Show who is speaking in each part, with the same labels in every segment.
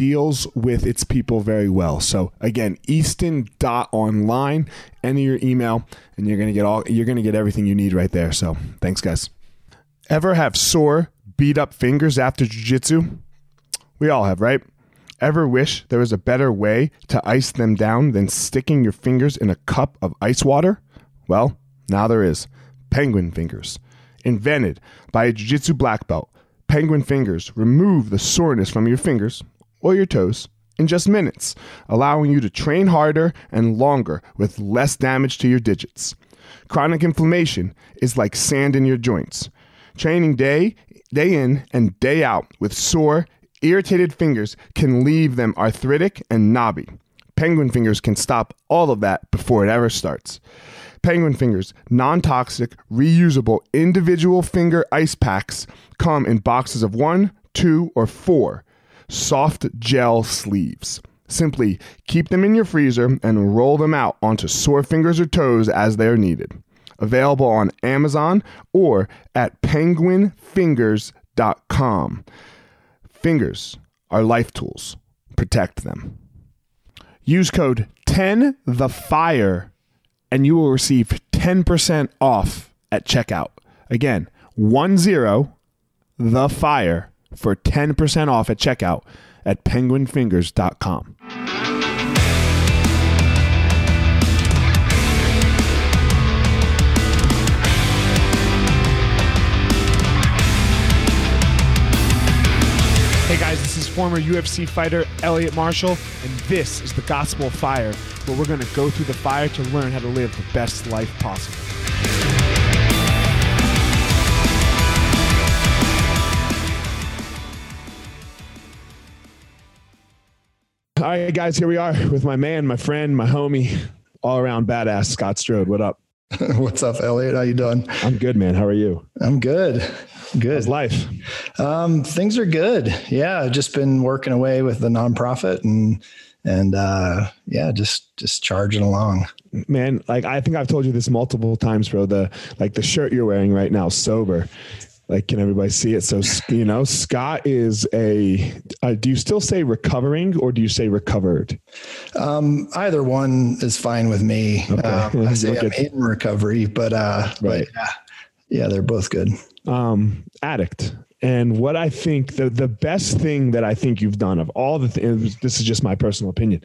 Speaker 1: deals with its people very well. So again, easton.online, enter your email and you're going to get all you're going to get everything you need right there. So, thanks guys. Ever have sore, beat up fingers after jiu-jitsu? We all have, right? Ever wish there was a better way to ice them down than sticking your fingers in a cup of ice water? Well, now there is. Penguin Fingers. Invented by a jiu jitsu black belt, Penguin Fingers remove the soreness from your fingers or your toes in just minutes, allowing you to train harder and longer with less damage to your digits. Chronic inflammation is like sand in your joints. Training day day in and day out with sore, irritated fingers can leave them arthritic and knobby. Penguin Fingers can stop all of that before it ever starts. Penguin Fingers non toxic, reusable individual finger ice packs come in boxes of one, two, or four soft gel sleeves. Simply keep them in your freezer and roll them out onto sore fingers or toes as they are needed. Available on Amazon or at penguinfingers.com. Fingers are life tools. Protect them. Use code 10 the fire and you will receive 10% off at checkout. Again, 10 the fire for 10% off at checkout at penguinfingers.com. Hey guys, this is former UFC fighter Elliot Marshall, and this is the Gospel Fire, where we're going to go through the fire to learn how to live the best life possible. All right, guys, here we are with my man, my friend, my homie, all around badass Scott Strode. What up?
Speaker 2: What's up, Elliot? How you doing?
Speaker 1: I'm good, man. How are you?
Speaker 2: I'm good. Good.
Speaker 1: How's life?
Speaker 2: Um, things are good. Yeah, just been working away with the nonprofit and and uh, yeah, just just charging along.
Speaker 1: Man, like I think I've told you this multiple times, bro. The like the shirt you're wearing right now, sober like can everybody see it? So you know scott is a uh, do you still say recovering or do you say recovered?
Speaker 2: Um, either one is fine with me. Okay. um, i say i'm in recovery but uh right. But yeah, yeah they're both good.
Speaker 1: Um addict. And what i think the the best thing that i think you've done of all the things this is just my personal opinion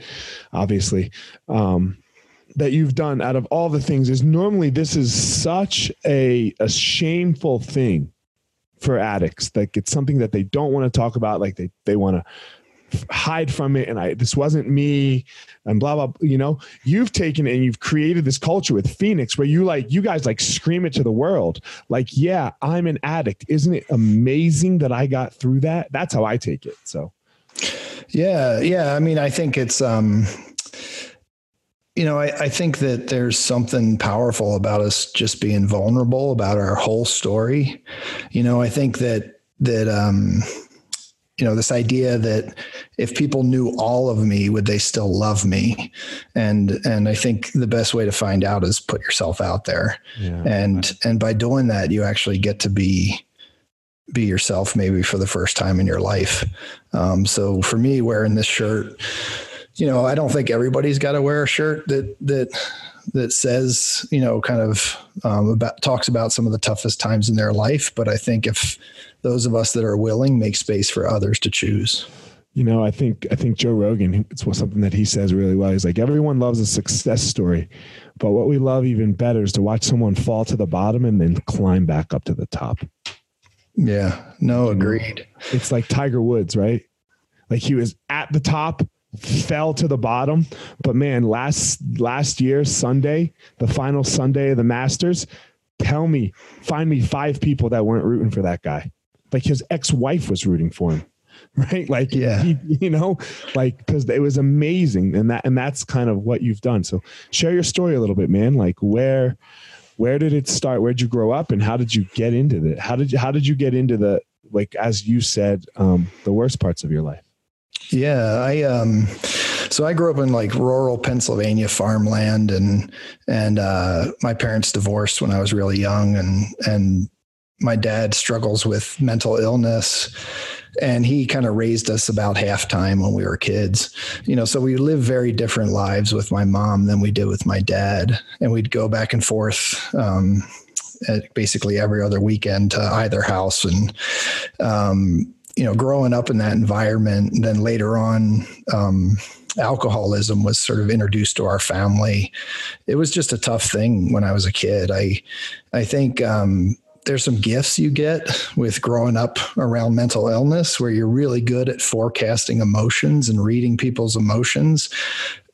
Speaker 1: obviously um that you've done out of all the things is normally this is such a a shameful thing for addicts. Like it's something that they don't want to talk about. Like they they want to hide from it. And I this wasn't me and blah blah. You know, you've taken it and you've created this culture with Phoenix where you like you guys like scream it to the world. Like, yeah, I'm an addict. Isn't it amazing that I got through that? That's how I take it. So
Speaker 2: yeah, yeah. I mean, I think it's um you know, I, I think that there's something powerful about us just being vulnerable about our whole story. You know, I think that that um, you know this idea that if people knew all of me would they still love me and and i think the best way to find out is put yourself out there yeah. and and by doing that you actually get to be be yourself maybe for the first time in your life um, so for me wearing this shirt you know, I don't think everybody's got to wear a shirt that that that says, you know, kind of um, about talks about some of the toughest times in their life. But I think if those of us that are willing make space for others to choose.
Speaker 1: You know, I think I think Joe Rogan. It's something that he says really well. He's like, everyone loves a success story, but what we love even better is to watch someone fall to the bottom and then climb back up to the top.
Speaker 2: Yeah. No, agreed.
Speaker 1: It's like Tiger Woods, right? Like he was at the top fell to the bottom. But man, last last year Sunday, the final Sunday of the Masters, tell me, find me five people that weren't rooting for that guy. Like his ex-wife was rooting for him. Right. Like, yeah, he, you know, like, cause it was amazing. And that, and that's kind of what you've done. So share your story a little bit, man. Like where, where did it start? Where'd you grow up and how did you get into it? How did you, how did you get into the, like, as you said, um, the worst parts of your life?
Speaker 2: Yeah, I um so I grew up in like rural Pennsylvania farmland and and uh my parents divorced when I was really young and and my dad struggles with mental illness and he kind of raised us about halftime when we were kids. You know so we lived very different lives with my mom than we did with my dad and we'd go back and forth um, basically every other weekend to either house and um, you know, growing up in that environment, and then later on, um, alcoholism was sort of introduced to our family. It was just a tough thing when I was a kid. I, I think um, there's some gifts you get with growing up around mental illness, where you're really good at forecasting emotions and reading people's emotions.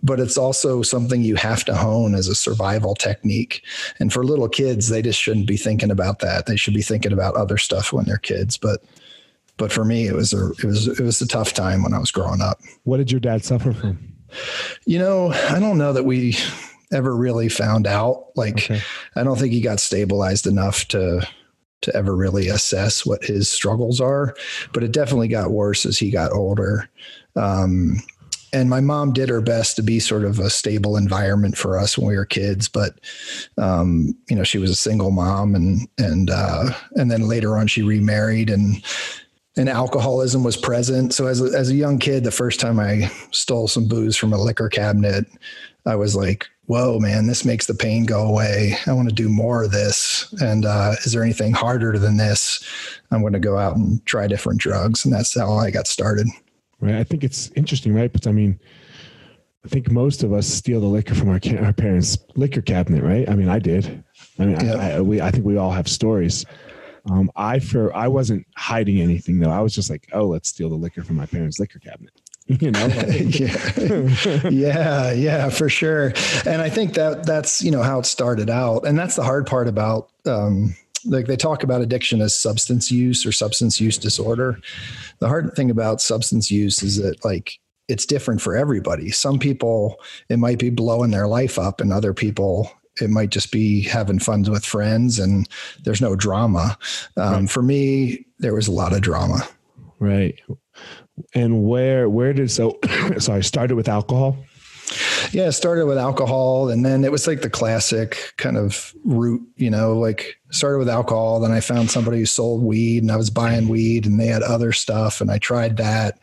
Speaker 2: But it's also something you have to hone as a survival technique. And for little kids, they just shouldn't be thinking about that. They should be thinking about other stuff when they're kids. But but for me, it was a it was it was a tough time when I was growing up.
Speaker 1: What did your dad suffer from?
Speaker 2: You know, I don't know that we ever really found out. Like, okay. I don't think he got stabilized enough to to ever really assess what his struggles are. But it definitely got worse as he got older. Um, and my mom did her best to be sort of a stable environment for us when we were kids but um, you know she was a single mom and and uh, and then later on she remarried and and alcoholism was present. So as a, as a young kid, the first time I stole some booze from a liquor cabinet, I was like, "Whoa, man, this makes the pain go away. I want to do more of this." And uh, is there anything harder than this? I'm going to go out and try different drugs, and that's how I got started.
Speaker 1: Right. I think it's interesting, right? But I mean, I think most of us steal the liquor from our our parents' liquor cabinet, right? I mean, I did. I mean, yeah. I, I, we I think we all have stories. Um, I for I wasn't hiding anything though. I was just like, oh, let's steal the liquor from my parents' liquor cabinet. you know,
Speaker 2: yeah, yeah, yeah, for sure. And I think that that's you know how it started out, and that's the hard part about. Um, like they talk about addiction as substance use or substance use disorder. The hard thing about substance use is that like it's different for everybody. Some people it might be blowing their life up, and other people it might just be having fun with friends and there's no drama. Um, right. For me, there was a lot of drama.
Speaker 1: Right. And where where did so so I started with alcohol?
Speaker 2: Yeah, it started with alcohol and then it was like the classic kind of route, you know, like started with alcohol. Then I found somebody who sold weed and I was buying weed and they had other stuff and I tried that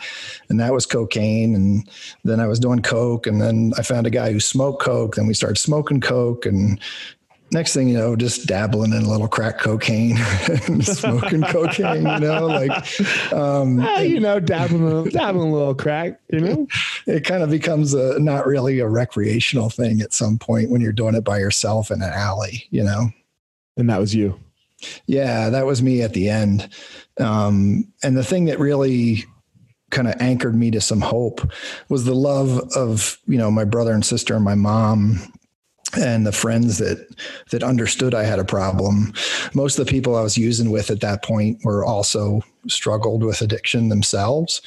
Speaker 2: and that was cocaine. And then I was doing coke and then I found a guy who smoked coke. Then we started smoking coke and next thing you know, just dabbling in a little crack cocaine and smoking cocaine, you know, like,
Speaker 1: um, you know, dabbling, dabbling a little crack, you know,
Speaker 2: it kind of becomes a, not really a recreational thing at some point when you're doing it by yourself in an alley, you know?
Speaker 1: And that was you.
Speaker 2: Yeah, that was me at the end. Um, and the thing that really kind of anchored me to some hope was the love of, you know, my brother and sister and my mom and the friends that that understood I had a problem. Most of the people I was using with at that point were also struggled with addiction themselves.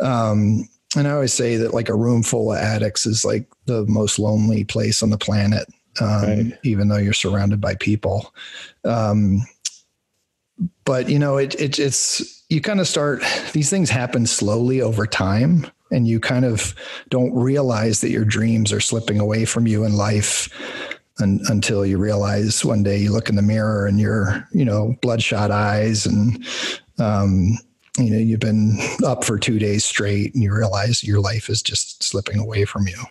Speaker 2: Um, and I always say that like a room full of addicts is like the most lonely place on the planet, um, right. even though you're surrounded by people. Um, but you know, it, it it's you kind of start these things happen slowly over time, and you kind of don't realize that your dreams are slipping away from you in life. until you realize one day you look in the mirror and you're, you know, bloodshot eyes and um, you know you've been up for two days straight and you realize your life is just slipping away from you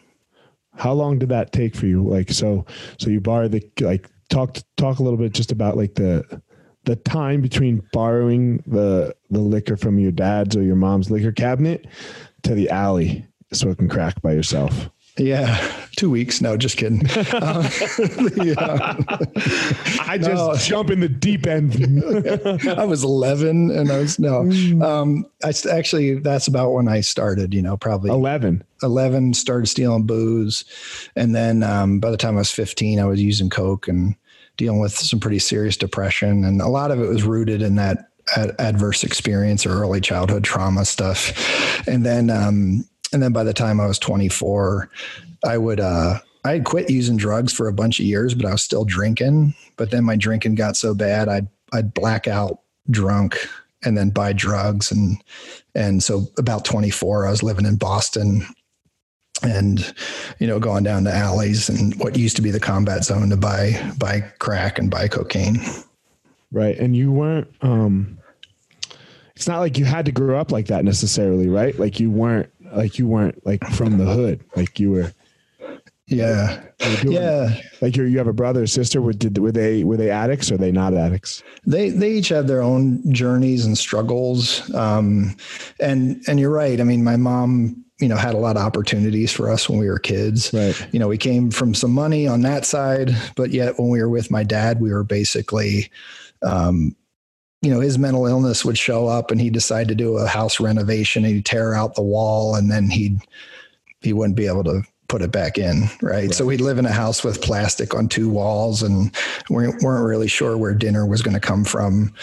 Speaker 1: how long did that take for you like so so you borrow the like talk talk a little bit just about like the the time between borrowing the the liquor from your dad's or your mom's liquor cabinet to the alley smoking crack by yourself
Speaker 2: yeah, two weeks. No, just kidding. Um,
Speaker 1: yeah. I just no. jump in the deep end.
Speaker 2: I was 11 and I was, no, mm. um, I actually, that's about when I started, you know, probably
Speaker 1: 11,
Speaker 2: 11 started stealing booze. And then, um, by the time I was 15, I was using Coke and dealing with some pretty serious depression. And a lot of it was rooted in that ad- adverse experience or early childhood trauma stuff. And then, um, and then by the time I was 24, I would uh, I had quit using drugs for a bunch of years, but I was still drinking. But then my drinking got so bad, I'd I'd black out drunk and then buy drugs and and so about 24 I was living in Boston and you know going down to alleys and what used to be the combat zone to buy buy crack and buy cocaine
Speaker 1: right and you weren't um it's not like you had to grow up like that necessarily right like you weren't like you weren't like from the hood, like you were.
Speaker 2: Yeah, yeah.
Speaker 1: Like you, you have a brother or sister. Were did were they were they addicts or they not addicts?
Speaker 2: They they each had their own journeys and struggles. Um, and and you're right. I mean, my mom you know had a lot of opportunities for us when we were kids
Speaker 1: right
Speaker 2: you know we came from some money on that side but yet when we were with my dad we were basically um, you know, his mental illness would show up and he'd decide to do a house renovation and he'd tear out the wall and then he'd, he wouldn't be able to put it back in. Right? right. So we'd live in a house with plastic on two walls and we weren't really sure where dinner was going to come from.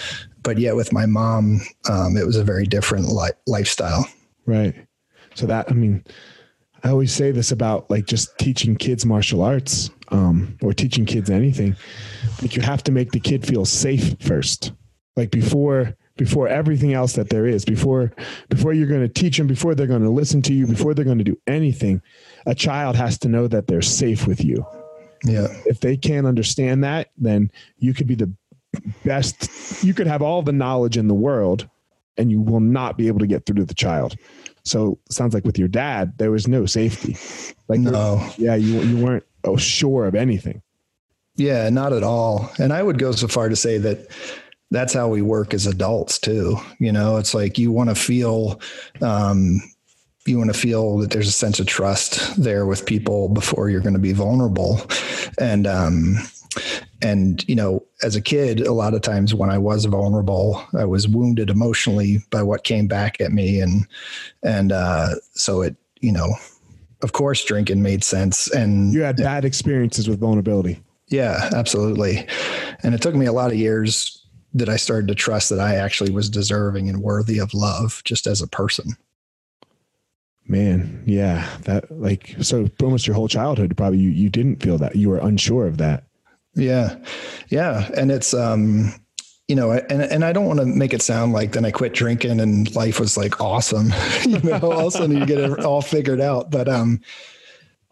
Speaker 2: But yet with my mom, um, it was a very different li- lifestyle.
Speaker 1: Right. So that, I mean, I always say this about like just teaching kids martial arts um, or teaching kids anything. Like you have to make the kid feel safe first like before before everything else that there is before before you're going to teach them before they're going to listen to you before they're going to do anything a child has to know that they're safe with you.
Speaker 2: Yeah.
Speaker 1: If they can't understand that then you could be the best you could have all the knowledge in the world and you will not be able to get through to the child. So sounds like with your dad there was no safety. Like
Speaker 2: no.
Speaker 1: yeah you, you weren't oh, sure of anything.
Speaker 2: Yeah not at all. And i would go so far to say that that's how we work as adults too. You know, it's like you want to feel, um, you want to feel that there's a sense of trust there with people before you're going to be vulnerable. And, um, and you know as a kid a lot of times when i was vulnerable i was wounded emotionally by what came back at me and and uh, so it you know of course drinking made sense and
Speaker 1: you had bad experiences with vulnerability
Speaker 2: yeah absolutely and it took me a lot of years that I started to trust that I actually was deserving and worthy of love just as a person.
Speaker 1: Man, yeah, that like so almost your whole childhood probably you you didn't feel that. You were unsure of that.
Speaker 2: Yeah. Yeah, and it's um you know, and and I don't want to make it sound like then I quit drinking and life was like awesome. you know, all of a sudden you get it all figured out. But um,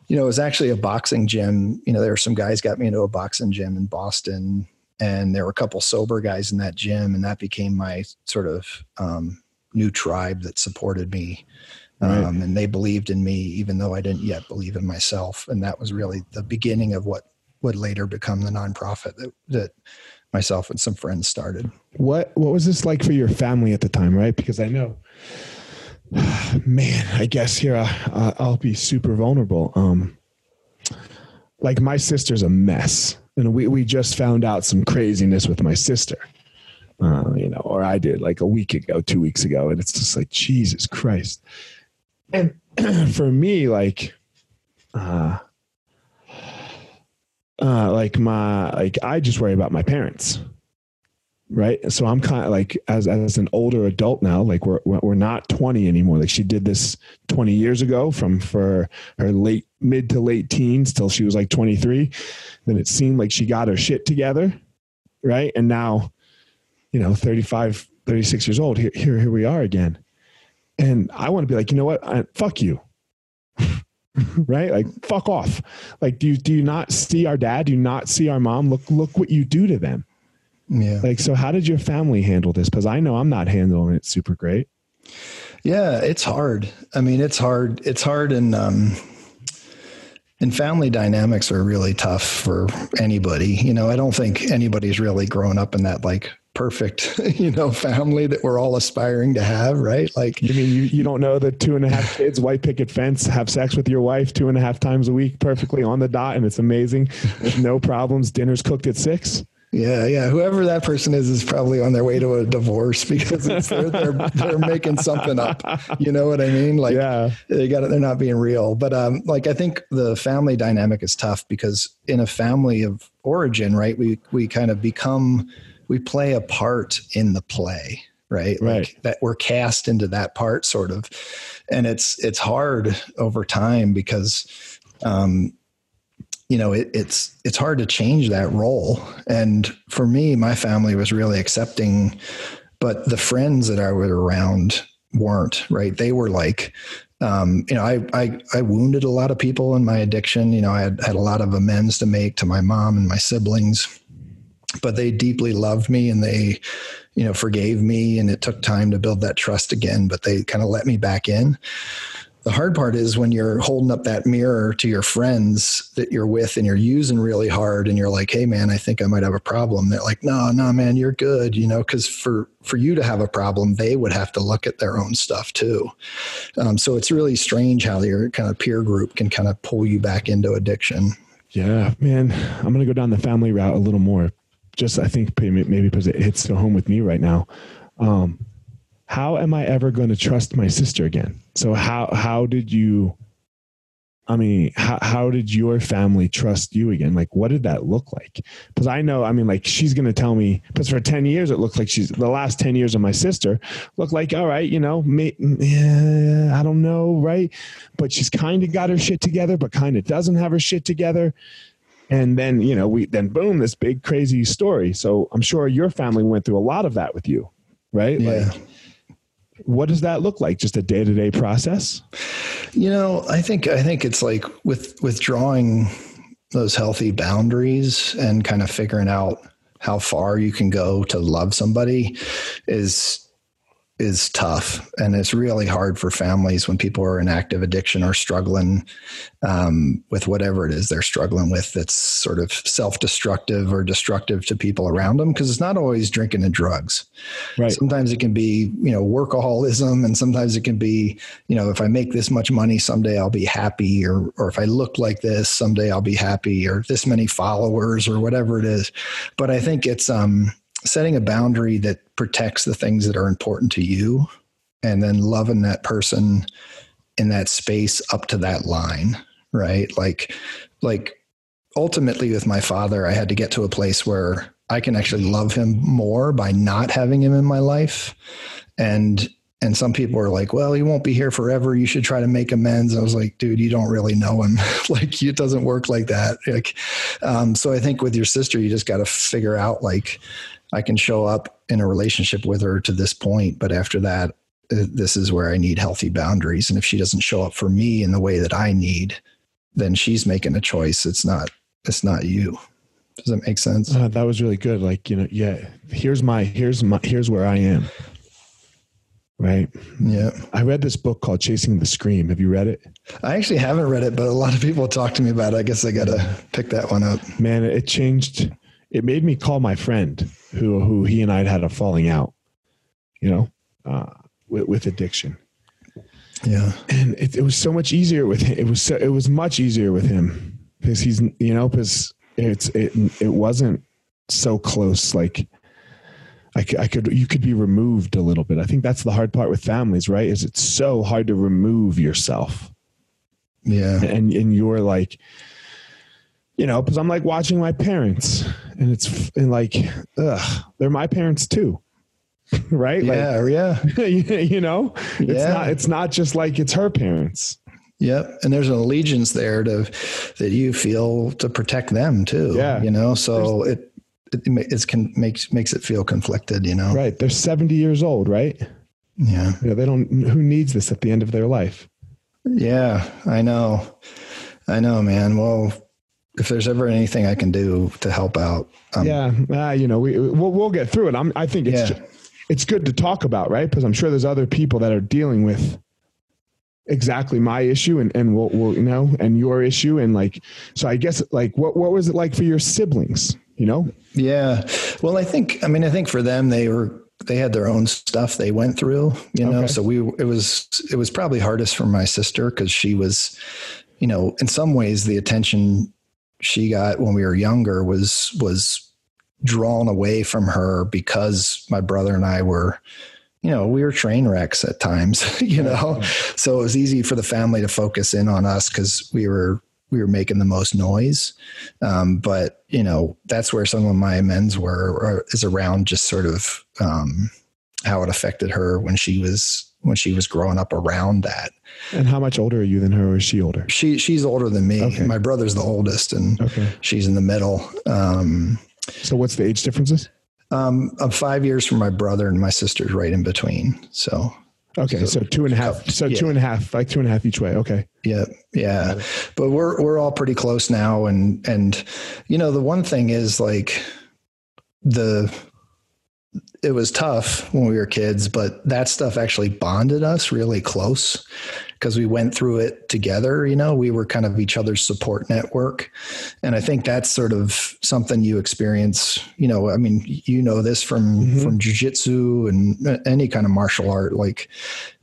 Speaker 2: you know, it was actually a boxing gym. You know, there were some guys got me into a boxing gym in Boston and there were a couple sober guys in that gym and that became my sort of um, new tribe that supported me right. um, and they believed in me even though i didn't yet believe in myself and that was really the beginning of what would later become the nonprofit that, that myself and some friends started.
Speaker 1: What what was this like for your family at the time right? Because i know man i guess here I, i'll be super vulnerable. Um like my sister's a mess and we, we just found out some craziness with my sister uh, you know or i did like a week ago two weeks ago. And it's just like jesus christ. And for me like uh uh like my like i just worry about my parents right? So i'm kind of like as as an older adult now like we're we're not 20 anymore. Like she did this 20 years ago from for her late mid to late teens till she was like 23 then it seemed like she got her shit together right? And now you know 35 36 years old here here, here we are again. And i want to be like you know what? I, fuck you. Right? Like fuck off. Like do you do you not see our dad? Do you not see our mom? Look look what you do to them
Speaker 2: Yeah.
Speaker 1: like, so how did your family handle this? Because I know I'm not handling it super great.
Speaker 2: Yeah, it's hard. I mean, it's hard. It's hard and um and family dynamics are really tough for anybody. You know, I don't think anybody's really grown up in that like perfect, you know, family that we're all aspiring to have, right? Like
Speaker 1: You mean you, you don't know that two and a half kids, white picket fence, have sex with your wife two and a half times a week, perfectly on the dot, and it's amazing with no problems. Dinner's cooked at six.
Speaker 2: Yeah, yeah. Whoever that person is is probably on their way to a divorce because it's, they're, they're they're making something up. You know what I mean? Like
Speaker 1: Yeah.
Speaker 2: they got it. They're not being real. But um, like I think the family dynamic is tough because in a family of origin, right? We we kind of become we play a part in the play, right?
Speaker 1: Right.
Speaker 2: Like that we're cast into that part, sort of, and it's it's hard over time because. Um, you know it, it's it's hard to change that role. And for me my family was really accepting but the friends that i was around weren't right? They were like um, you know I, I i wounded a lot of people in my addiction. You know i had had a lot of amends to make to my mom and my siblings but they deeply loved me and they you know forgave me. And it took time to build that trust again but they kind of let me back in the hard part is when you're holding up that mirror to your friends that you're with and you're using really hard and you're like hey man i think i might have a problem they're like no no man you're good you know because for for you to have a problem they would have to look at their own stuff too um, so it's really strange how your kind of peer group can kind of pull you back into addiction
Speaker 1: Yeah, man. I'm gonna go down the family route a little more. Just I think maybe because it hits home with me right now. Um, how am I ever going to trust my sister again? So how how did you? I mean, how how did your family trust you again? Like, what did that look like? Because I know, I mean, like she's going to tell me. Because for ten years, it looked like she's the last ten years of my sister looked like all right, you know, may, yeah, I don't know, right? But she's kind of got her shit together, but kind of doesn't have her shit together and then you know we then boom this big crazy story so i'm sure your family went through a lot of that with you right
Speaker 2: Yeah.
Speaker 1: like what does that look like? Just a day-to-day process?
Speaker 2: You know, I think I think it's like with withdrawing those healthy boundaries and kind of figuring out how far you can go to love somebody is is tough and it's really hard for families when people are in active addiction or struggling um, with whatever it is they're struggling with that's sort of self-destructive or destructive to people around them because it's not always drinking and drugs.
Speaker 1: Right.
Speaker 2: Sometimes it can be you know workaholism and sometimes it can be you know if i make this much money someday i'll be happy or or if i look like this someday i'll be happy or this many followers or whatever it is. But i think it's um setting a boundary that protects the things that are important to you and then loving that person in that space up to that line right? Like like ultimately with my father i had to get to a place where i can actually love him more by not having him in my life. And and some people are like well he won't be here forever. You should try to make amends. I was like dude you don't really know him. Like it doesn't work like that. Like um, so i think with your sister you just got to figure out like i can show up in a relationship with her to this point but after that uh, this is where i need healthy boundaries. And if she doesn't show up for me in the way that i need then she's making a choice. It's not it's not you. Does that make sense?
Speaker 1: Uh, that was really good. Like you know yeah here's my here's my here's where i am. Right?
Speaker 2: Yeah.
Speaker 1: I read this book called chasing the scream. Have you read it?
Speaker 2: I actually haven't read it but a lot of people talk to me about it. I guess i gotta pick that one up.
Speaker 1: Man it changed it made me call my friend who who he and i had had a falling out you know uh, with, with addiction
Speaker 2: yeah
Speaker 1: and it, it was so much easier with him. It was so, it was much easier with him because he's you know because it's it it wasn't so close. Like I could, I could you could be removed a little bit. I think that's the hard part with families, right? Is it's so hard to remove yourself,
Speaker 2: yeah
Speaker 1: and and you're like. You know, because I'm like watching my parents, and it's and like, ugh, they're my parents too, right?
Speaker 2: Yeah, like,
Speaker 1: yeah. you know, it's yeah. not it's not just like it's her parents.
Speaker 2: Yep, and there's an allegiance there to that you feel to protect them too.
Speaker 1: Yeah,
Speaker 2: you know, so there's, it it it's can makes makes it feel conflicted. You know,
Speaker 1: right? They're 70 years old, right?
Speaker 2: Yeah,
Speaker 1: yeah. They don't. Who needs this at the end of their life?
Speaker 2: Yeah, I know. I know, man. Well, if there's ever anything I can do to help out,
Speaker 1: um, yeah, uh, you know, we we'll, we'll, get through it. I'm, I think it's yeah. it's good to talk about, right? Because I'm sure there's other people that are dealing with exactly my issue and and we'll, we'll you know and your issue and like so I guess like what what was it like for your siblings? You know?
Speaker 2: Yeah. Well, I think I mean I think for them they were they had their own stuff they went through, you know. Okay. So we it was it was probably hardest for my sister because she was, you know, in some ways the attention she got when we were younger was was drawn away from her because my brother and I were you know, we were train wrecks at times, you know. So it was easy for the family to focus in on us because we were we were making the most noise. Um, but you know, that's where some of my amends were or is around just sort of um, how it affected her when she was when she was growing up around that.
Speaker 1: And how much older are you than her, or is she older?
Speaker 2: She she's older than me. Okay. My brother's the oldest, and okay. she's in the middle. Um,
Speaker 1: so what's the age differences?
Speaker 2: Um, I'm five years from my brother, and my sister's right in between. So
Speaker 1: okay, so, so two and a half. So yeah. two and a half, like two and a half each way. Okay.
Speaker 2: Yeah, yeah. But we're we're all pretty close now, and and you know the one thing is like the it was tough when we were kids, but that stuff actually bonded us really close because we went through it together. You know, we were kind of each other's support network. And I think that's sort of something you experience. You know, I mean, you know this from, mm-hmm. from jujitsu and any kind of martial art. Like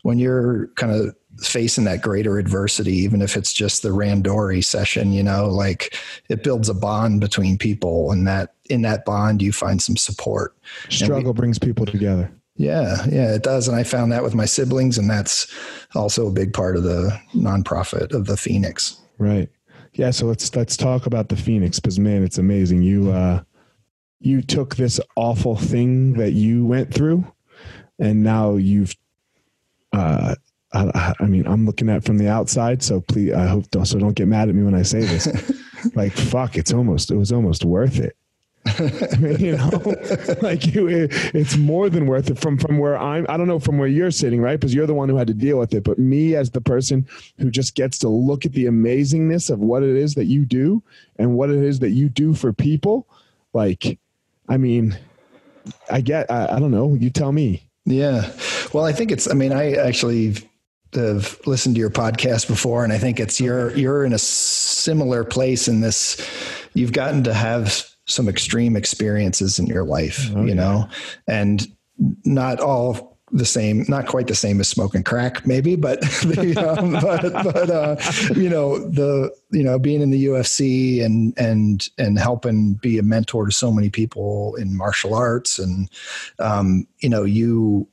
Speaker 2: when you're kind of facing that greater adversity, even if it's just the randori session, you know, like it builds a bond between people and that in that bond you find some support.
Speaker 1: Struggle we, brings people together.
Speaker 2: Yeah, yeah, it does. And I found that with my siblings, and that's also a big part of the nonprofit of the Phoenix.
Speaker 1: Right. Yeah. So let's let's talk about the Phoenix because man, it's amazing. You uh you took this awful thing that you went through and now you've uh I, I, mean, I'm looking at from the outside, so please, I hope don't, so don't get mad at me when I say this. like, fuck, it's almost, it was almost worth it. you know, like you, it, it's more than worth it from from where I'm. I don't know from where you're sitting, right? Because you're the one who had to deal with it. But me, as the person who just gets to look at the amazingness of what it is that you do and what it is that you do for people, like, I mean, I get. I, I don't know. You tell me.
Speaker 2: Yeah. Well, I think it's. I mean, I actually have listened to your podcast before, and I think it's you're you're in a similar place in this. You've gotten to have some extreme experiences in your life, oh, you yeah. know, and not all the same, not quite the same as smoking crack, maybe, but the, um, but, but uh, you know the you know being in the UFC and and and helping be a mentor to so many people in martial arts, and um, you know you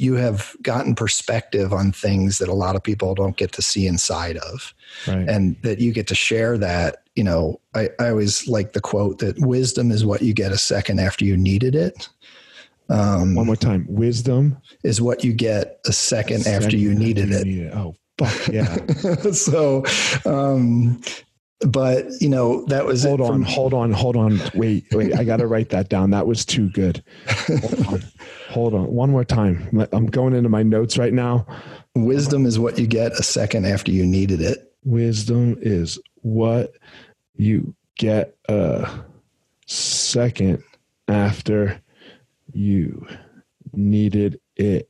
Speaker 2: you have gotten perspective on things that a lot of people don't get to see inside of. Right. and that you get to share that you know I, I always like the quote that wisdom is what you get a second after you needed it.
Speaker 1: Um, one more time. Wisdom
Speaker 2: is what you get a second, a second after you needed you it. Need it.
Speaker 1: Oh fuck yeah.
Speaker 2: So um, but you know that was
Speaker 1: hold on from- hold on hold on. Wait wait i gotta write that down. That was too good. Hold on hold on. One more time. I'm going into my notes right now.
Speaker 2: Wisdom is what you get a second after you needed it.
Speaker 1: Wisdom is what you get a second after you needed it.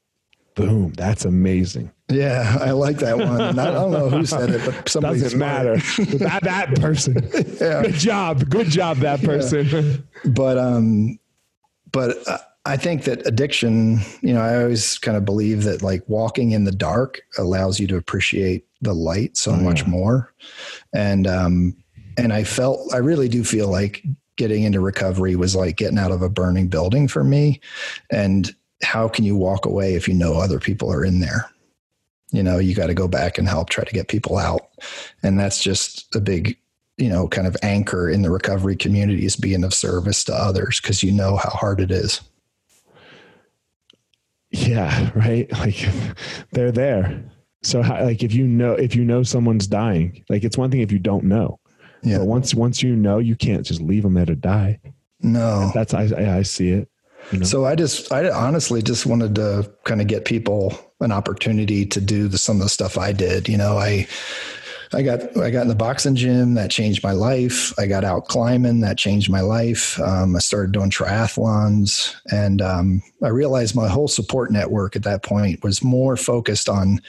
Speaker 1: Boom that's amazing
Speaker 2: yeah, I like that one. I don't know who said it, but somebody
Speaker 1: doesn't matter. that that person. yeah. Good job. Good job, that person.
Speaker 2: Yeah. But um, but uh, I think that addiction. You know, I always kind of believe that like walking in the dark allows you to appreciate the light so oh, much yeah. more, and um, and I felt I really do feel like getting into recovery was like getting out of a burning building for me, and how can you walk away if you know other people are in there? You know you got to go back and help try to get people out and that's just a big you know, kind of anchor in the recovery community is being of service to others because you know how hard it is.
Speaker 1: Yeah, right. Like they're there. So how, like if you know if you know someone's dying, like it's one thing if you don't know. Yeah. But once once you know, you can't just leave them there to die.
Speaker 2: No.
Speaker 1: That's I I see it.
Speaker 2: You know? So I just I honestly just wanted to kind of get people an opportunity to do the, some of the stuff I did. You know, I I got I got in the boxing gym that changed my life. I got out climbing that changed my life. Um, I started doing triathlons, and um, I realized my whole support network at that point was more focused on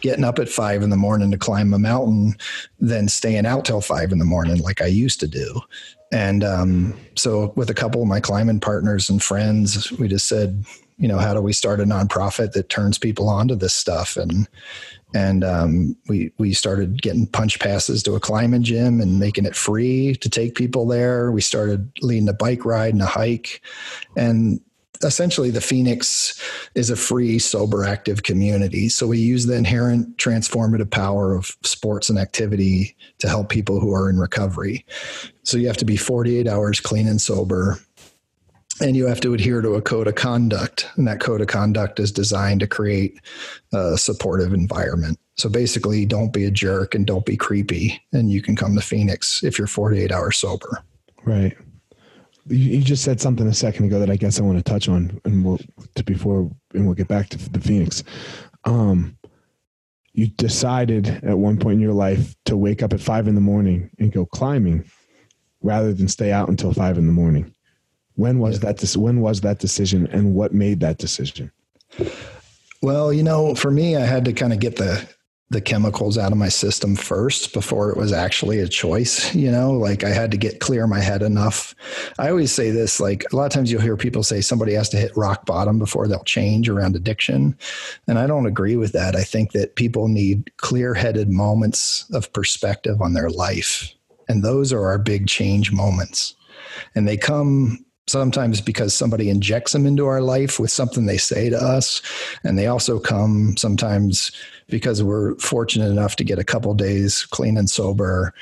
Speaker 2: getting up at five in the morning to climb a mountain than staying out till five in the morning like I used to do. And um, so, with a couple of my climbing partners and friends, we just said, you know, how do we start a nonprofit that turns people onto this stuff? And and um, we we started getting punch passes to a climbing gym and making it free to take people there. We started leading a bike ride and a hike, and essentially the Phoenix is a free, sober, active community. So we use the inherent transformative power of sports and activity to help people who are in recovery. So you have to be 48 hours clean and sober and you have to adhere to a code of conduct and that code of conduct is designed to create a supportive environment. So basically don't be a jerk and don't be creepy and you can come to phoenix if you're 48 hours sober.
Speaker 1: Right. You, just said something a second ago that i guess i want to touch on and we'll to before and we'll get back to the phoenix. Um, you decided at one point in your life to wake up at five in the morning and go climbing rather than stay out until five in the morning when was yeah. that? When was that decision, and what made that decision?
Speaker 2: Well, you know, for me, I had to kind of get the the chemicals out of my system first before it was actually a choice you know like i had to get clear my head enough i always say this like a lot of times you'll hear people say somebody has to hit rock bottom before they'll change around addiction and i don't agree with that i think that people need clear-headed moments of perspective on their life and those are our big change moments and they come sometimes because somebody injects them into our life with something they say to us. And they also come sometimes because we're fortunate enough to get a couple days clean and sober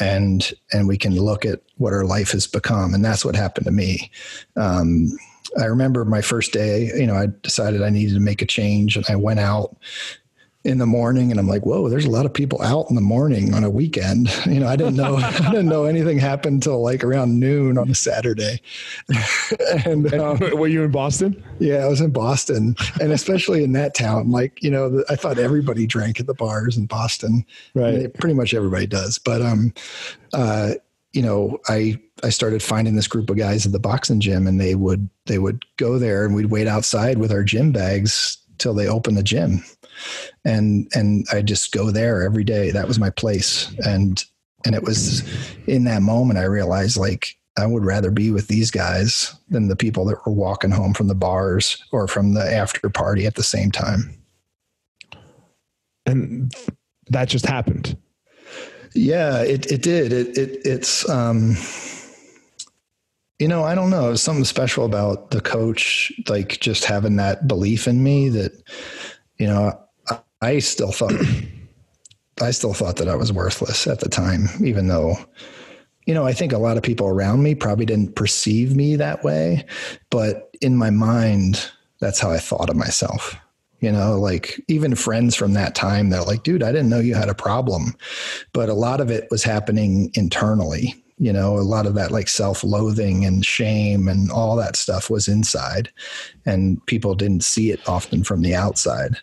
Speaker 2: and and we can look at what our life has become. And that's what happened to me. Um, i remember my first day you know i decided i needed to make a change and i went out in the morning and I'm like, whoa, there's a lot of people out in the morning on a weekend. You know, I didn't know, I didn't know anything happened till like around noon on a Saturday.
Speaker 1: and um, were you in Boston?
Speaker 2: Yeah, I was in Boston and especially in that town, like, you know, I thought everybody drank at the bars in Boston. Right. pretty much everybody does. But, um, uh, you know, I, I started finding this group of guys at the boxing gym and they would, they would go there and we'd wait outside with our gym bags till they opened the gym and and I just go there every day. That was my place, and and it was in that moment I realized like I would rather be with these guys than the people that were walking home from the bars or from the after party at the same time.
Speaker 1: And that just happened.
Speaker 2: Yeah, it it did. It it it's um you know, I don't know. There's something special about the coach, like just having that belief in me that, you know, I still thought I still thought that I was worthless at the time, even though, you know, I think a lot of people around me probably didn't perceive me that way, but in my mind, that's how I thought of myself. You know, like even friends from that time, they're like, dude, I didn't know you had a problem. But a lot of it was happening internally. You know, a lot of that like self loathing and shame and all that stuff was inside, and people didn't see it often from the outside.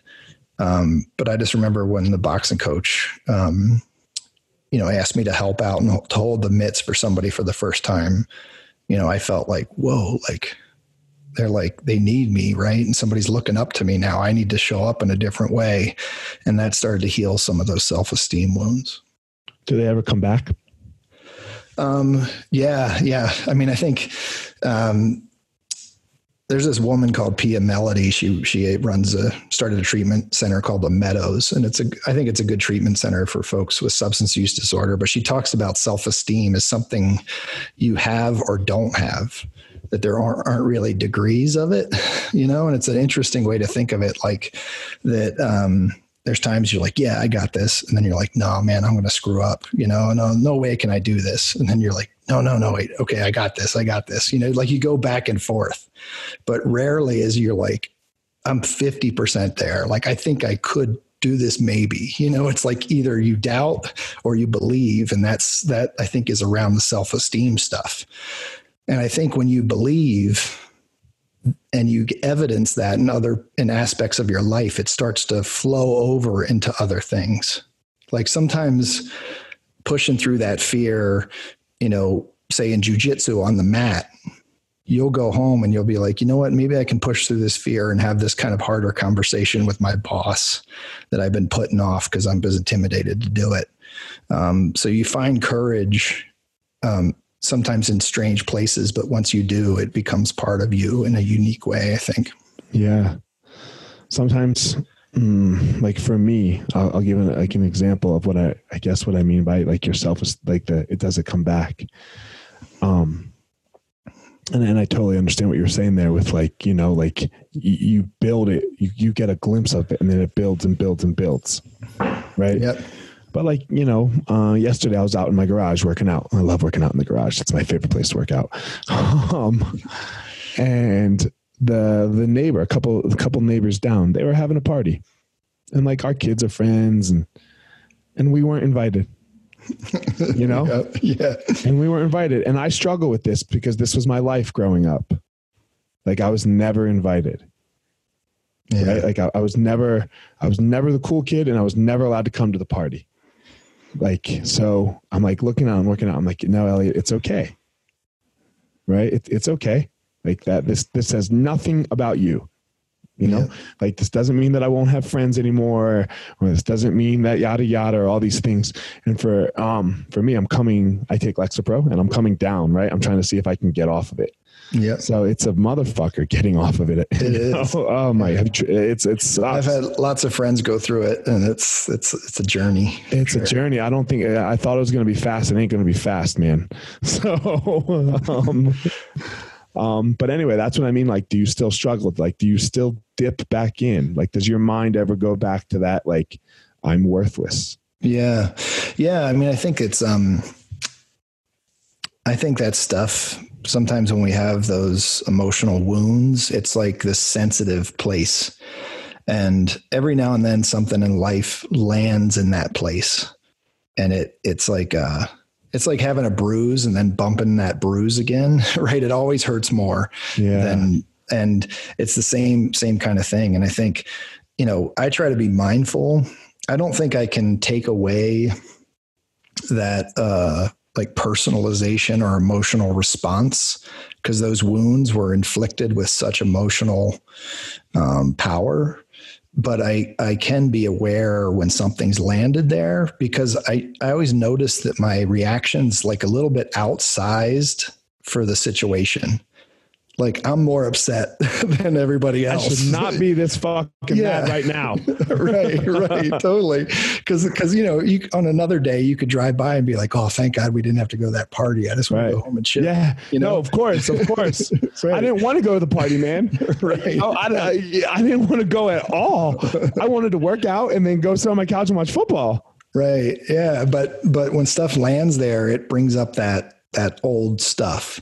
Speaker 2: Um, but I just remember when the boxing coach, um, you know, asked me to help out and to hold the mitts for somebody for the first time. You know, I felt like, whoa, like they're like they need me, right? And somebody's looking up to me now. I need to show up in a different way, and that started to heal some of those self esteem wounds.
Speaker 1: Do they ever come back?
Speaker 2: Um, yeah, yeah. I mean, I think um, there's this woman called Pia Mellody. She she runs a started a treatment center called the Meadows, and it's a I think it's a good treatment center for folks with substance use disorder. But she talks about self esteem as something you have or don't have. That there aren't, aren't really degrees of it, you know, and it's an interesting way to think of it. Like that, um, there's times you're like, yeah, I got this. And then you're like, no, man, I'm going to screw up. You know, no, no way can I do this. And then you're like, no, no, no, wait. Okay. I got this. I got this. You know, like you go back and forth, but rarely is you're like, I'm 50% there. Like, I think I could do this maybe you know it's like either you doubt or you believe and that's that i think is around the self-esteem stuff and i think when you believe and you evidence that in other in aspects of your life it starts to flow over into other things like sometimes pushing through that fear you know say in jujitsu on the mat you'll go home and you'll be like, you know what, maybe I can push through this fear and have this kind of harder conversation with my boss that I've been putting off because I'm as intimidated to do it. Um, so you find courage um, sometimes in strange places, but once you do, it becomes part of you in a unique way, I think.
Speaker 1: Yeah. Sometimes, mm, like for me, I'll, I'll give an, like an example of what I, I guess what I mean by like yourself is like the, it doesn't come back. Um, and, and I totally understand what you're saying there with like, you know, like you, you build it, you, you get a glimpse of it and then it builds and builds and builds. Right.
Speaker 2: Yep.
Speaker 1: But like, you know, uh, yesterday I was out in my garage working out. I love working out in the garage. It's my favorite place to work out. um, and the, the neighbor, a couple, a couple neighbors down, they were having a party and like our kids are friends and, and we weren't invited you know?
Speaker 2: yeah.
Speaker 1: And we weren't invited. And I struggle with this because this was my life growing up. Like I was never invited. Yeah. Right? Like I, I, was never, I was never the cool kid and I was never allowed to come to the party. Like, so I'm like looking out, I'm working out. I'm like, no, Elliott, it's okay. Right. It, it's okay. Like that, this, this says nothing about you you know yeah. like this doesn't mean that i won't have friends anymore or this doesn't mean that yada yada or all these things and for um for me i'm coming i take lexapro and i'm coming down right i'm trying to see if i can get off of it
Speaker 2: yeah.
Speaker 1: So it's a motherfucker getting off of it.
Speaker 2: It is.
Speaker 1: oh my! It's it's.
Speaker 2: I've had lots of friends go through it, and it's it's it's a journey.
Speaker 1: It's sure. a journey. I don't think I thought it was going to be fast. It ain't going to be fast, man. So, um, um, but anyway, that's what I mean. Like, do you still struggle? Like, do you still dip back in? Like, does your mind ever go back to that? Like, I'm worthless.
Speaker 2: Yeah, yeah. I mean, I think it's. um I think that stuff. Sometimes when we have those emotional wounds, it's like this sensitive place, and every now and then something in life lands in that place, and it it's like. uh it's like having a bruise and then bumping that bruise again, right? It always hurts more
Speaker 1: yeah.
Speaker 2: than and it's the same same kind of thing. And I think, you know, I try to be mindful. I don't think I can take away that uh like personalization or emotional response because those wounds were inflicted with such emotional um, power. But I, I can be aware when something's landed there because I, I always notice that my reaction's like a little bit outsized for the situation like I'm more upset than everybody else.
Speaker 1: I should not be this fucking yeah. mad right now.
Speaker 2: right, right, totally. Because because you know, you, on another day you could drive by and be like, "Oh, thank God we didn't have to go to that party. I just want right. to go home and chill."
Speaker 1: Yeah, you know, no, of course, of course. right. I didn't want to go to the party, man.
Speaker 2: right.
Speaker 1: Oh, I, I, I didn't want to go at all. I wanted to work out and then go sit on my couch and watch football.
Speaker 2: Right. Yeah, but but when stuff lands there, it brings up that that old stuff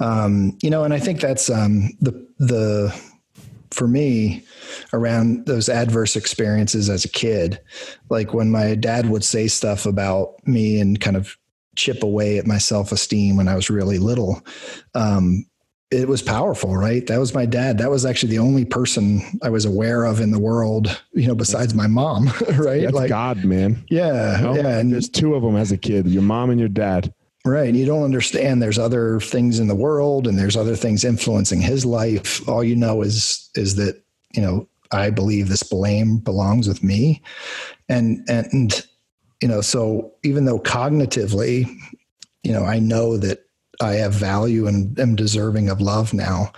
Speaker 2: um, you know, and I think that's um, the the for me around those adverse experiences as a kid, like when my dad would say stuff about me and kind of chip away at my self esteem when I was really little. Um, it was powerful, right? That was my dad. That was actually the only person I was aware of in the world, you know, besides my mom, right?
Speaker 1: That's like God, man.
Speaker 2: Yeah, you know? yeah.
Speaker 1: And there's two of them as a kid: your mom and your dad.
Speaker 2: Right. You don't understand there's other things in the world and there's other things influencing his life. All you know is is that, you know, I believe this blame belongs with me. And and you know, so even though cognitively, you know, I know that I have value and am deserving of love now.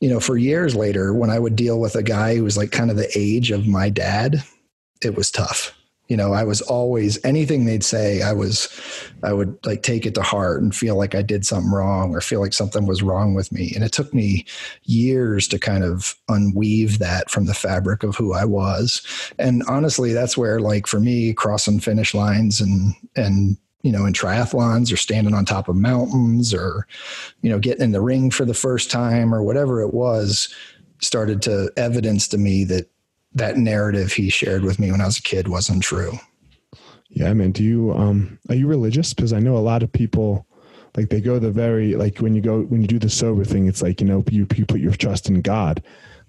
Speaker 2: You know, for years later, when I would deal with a guy who was like kind of the age of my dad, it was tough you know, I was always anything they'd say, I was, I would like take it to heart and feel like I did something wrong or feel like something was wrong with me. And it took me years to kind of unweave that from the fabric of who I was. And honestly, that's where, like, for me, crossing finish lines and, and, you know, in triathlons or standing on top of mountains or, you know, getting in the ring for the first time or whatever it was started to evidence to me that that narrative he shared with me when I was a kid wasn't true.
Speaker 1: Yeah, man. Do you um are you religious? Because I know a lot of people like they go the very like when you go when you do the sober thing, it's like, you know, you you put your trust in God.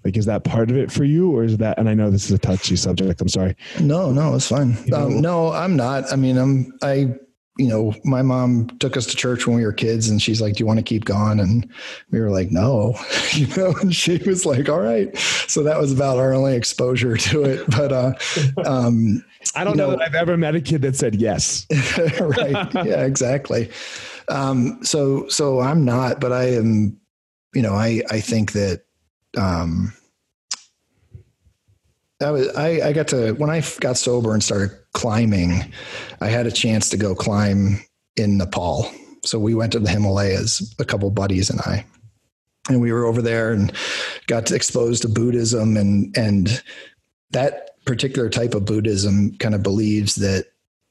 Speaker 1: Like is that part of it for you or is that and I know this is a touchy subject, I'm sorry.
Speaker 2: No, no, it's fine. You know, um, no, I'm not. I mean, I'm I you know, my mom took us to church when we were kids and she's like, Do you want to keep going? And we were like, No, you know, and she was like, All right. So that was about our only exposure to it. But uh um
Speaker 1: I don't know, know, that I've ever met a kid that said yes.
Speaker 2: right. Yeah, exactly. Um so so I'm not, but I am, you know, I I think that um I was I, I got to when I got sober and started climbing, I had a chance to go climb in Nepal. So we went to the Himalayas, a couple buddies and I, and we were over there and got exposed to Buddhism and and that particular type of Buddhism kind of believes that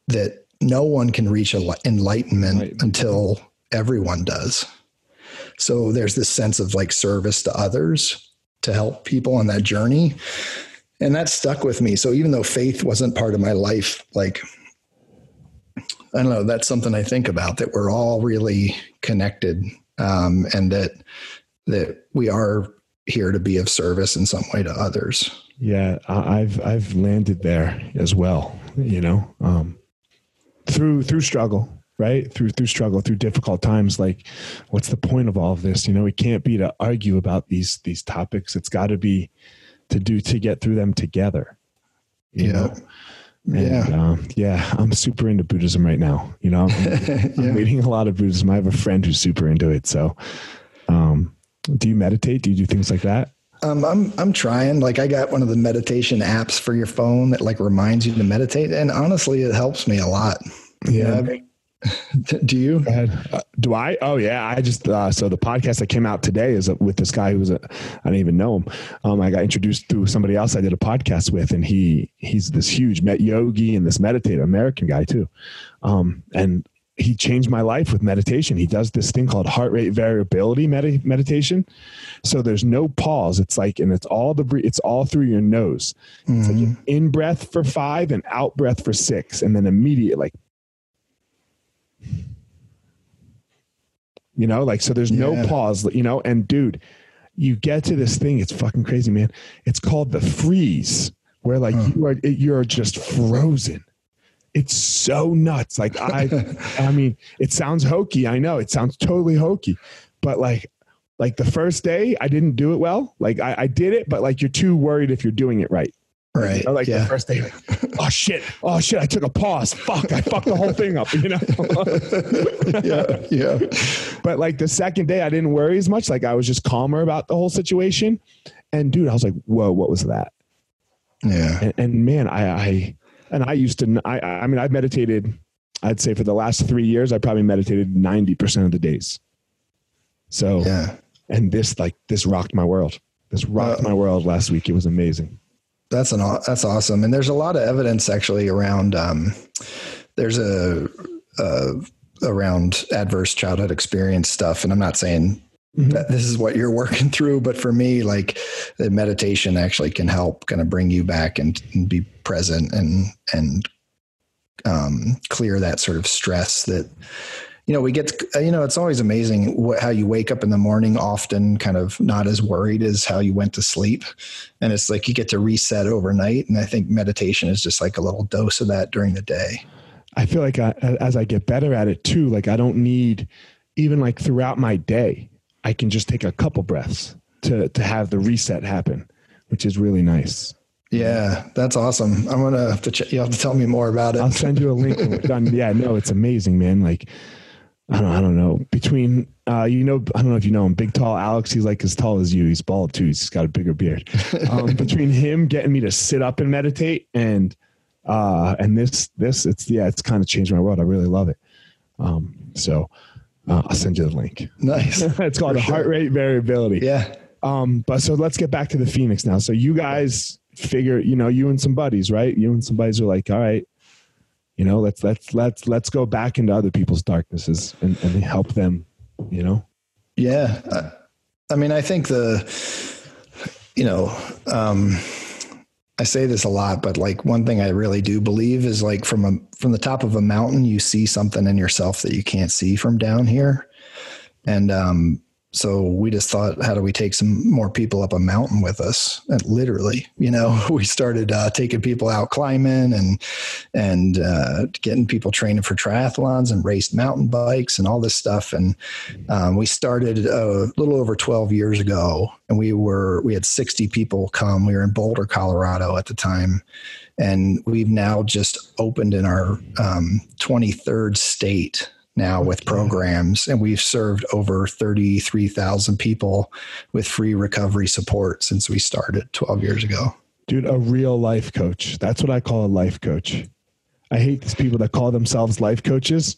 Speaker 2: that no one can reach enlightenment right. until everyone does. So there's this sense of like service to others to help people on that journey and that stuck with me. So even though faith wasn't part of my life, like I don't know, that's something I think about that we're all really connected, um, and that that we are here to be of service in some way to others.
Speaker 1: Yeah, I've I've landed there as well. You know, um, through through struggle, right? Through through struggle, through difficult times. Like, what's the point of all of this? You know, it can't be to argue about these these topics. It's got to be to do to get through them together. You yeah. know? And, yeah. Um, yeah. I'm super into Buddhism right now. You know, I'm, yeah. I'm, reading a lot of Buddhism. I have a friend who's super into it. So, um, do you meditate? Do you do things like that?
Speaker 2: Um, I'm I'm trying. Like I got one of the meditation apps for your phone that like reminds you to meditate, and honestly, it helps me a lot.
Speaker 1: Yeah,
Speaker 2: Do you?
Speaker 1: Uh, do I? Oh yeah. I just uh, so the podcast that came out today is with this guy who was a I didn't even know him. Um, I got introduced through somebody else I did a podcast with, and he he's this huge met yogi and this meditator, American guy too. Um, and he changed my life with meditation. He does this thing called heart rate variability med- meditation. So there's no pause. It's like, and it's all the, it's all through your nose. It's mm-hmm. like in breath for five and out breath for six. And then immediate, like you know like so there's yeah. no pause you know and dude you get to this thing it's fucking crazy man. It's called the freeze where like huh. you are you're just frozen. It's so nuts. Like i i mean it sounds hokey i know it sounds totally hokey but like like the first day i didn't do it well. Like I, I did it but like you're too worried if you're doing it right
Speaker 2: Right. You
Speaker 1: know, like
Speaker 2: yeah.
Speaker 1: the first day, like, oh shit, oh shit, I took a pause. Fuck, I fucked the whole thing up, you know?
Speaker 2: yeah, yeah.
Speaker 1: But like the second day, I didn't worry as much. Like I was just calmer about the whole situation. And dude, I was like, whoa, what was that?
Speaker 2: Yeah.
Speaker 1: And, and man, I, I, and I used to, I, I mean, I've meditated, I'd say for the last three years, I probably meditated 90% of the days. So,
Speaker 2: yeah.
Speaker 1: And this, like, this rocked my world. This rocked uh, my world last week. It was amazing.
Speaker 2: That's an that's awesome, and there's a lot of evidence actually around. Um, there's a, a around adverse childhood experience stuff, and I'm not saying Mm-hmm. that this is what you're working through. But for me, like the meditation actually can help kind of bring you back and, and be present and, and, um, clear that sort of stress that you know, we get, to, you know, it's always amazing what, how you wake up in the morning, often kind of not as worried as how you went to sleep. And it's like you get to reset overnight. And I think meditation is just like a little dose of that during the day.
Speaker 1: I feel like I, as I get better at it too, like I don't need even like throughout my day, I can just take a couple breaths to, to have the reset happen, which is really nice.
Speaker 2: Yeah, that's awesome. I'm gonna have to. Ch- you have to tell me more about it.
Speaker 1: I'll send you a link. done. Yeah, no, it's amazing, man. Like I don't, I don't know. Between, uh, you know, I don't know if you know him, big tall Alex. He's like as tall as you. He's bald too. He's got a bigger beard. Um, between him getting me to sit up and meditate and Uh, and this, this, it's yeah, it's kind of changed my world. I really love it. Um, so uh, I'll send you the link.
Speaker 2: Nice.
Speaker 1: it's called the sure. heart rate variability.
Speaker 2: Yeah.
Speaker 1: Um, but so let's get back to the Phoenix now. So you guys figure, you know, you and some buddies, right? You and some buddies are like, all right, you know, let's let's let's let's go back into other people's darknesses and, and help them, you know.
Speaker 2: Yeah, I, I mean, I think the, you know, um, I say this a lot, but like one thing I really do believe is like from a from the top of a mountain, you see something in yourself that you can't see from down here, and um, so we just thought, how do we take some more people up a mountain with us? And literally, you know, we started uh, taking people out climbing and and uh, getting people training for triathlons and raced mountain bikes and all this stuff. And um, we started a little over 12 years ago, and we were we had 60 people come. We were in Boulder, Colorado at the time, and we've now just opened in our um, 23rd state now with programs, and we've served over 33,000 people with free recovery support since we started 12 years ago.
Speaker 1: Dude, a real life coach. That's what I call a life coach. I hate these people that call themselves life coaches,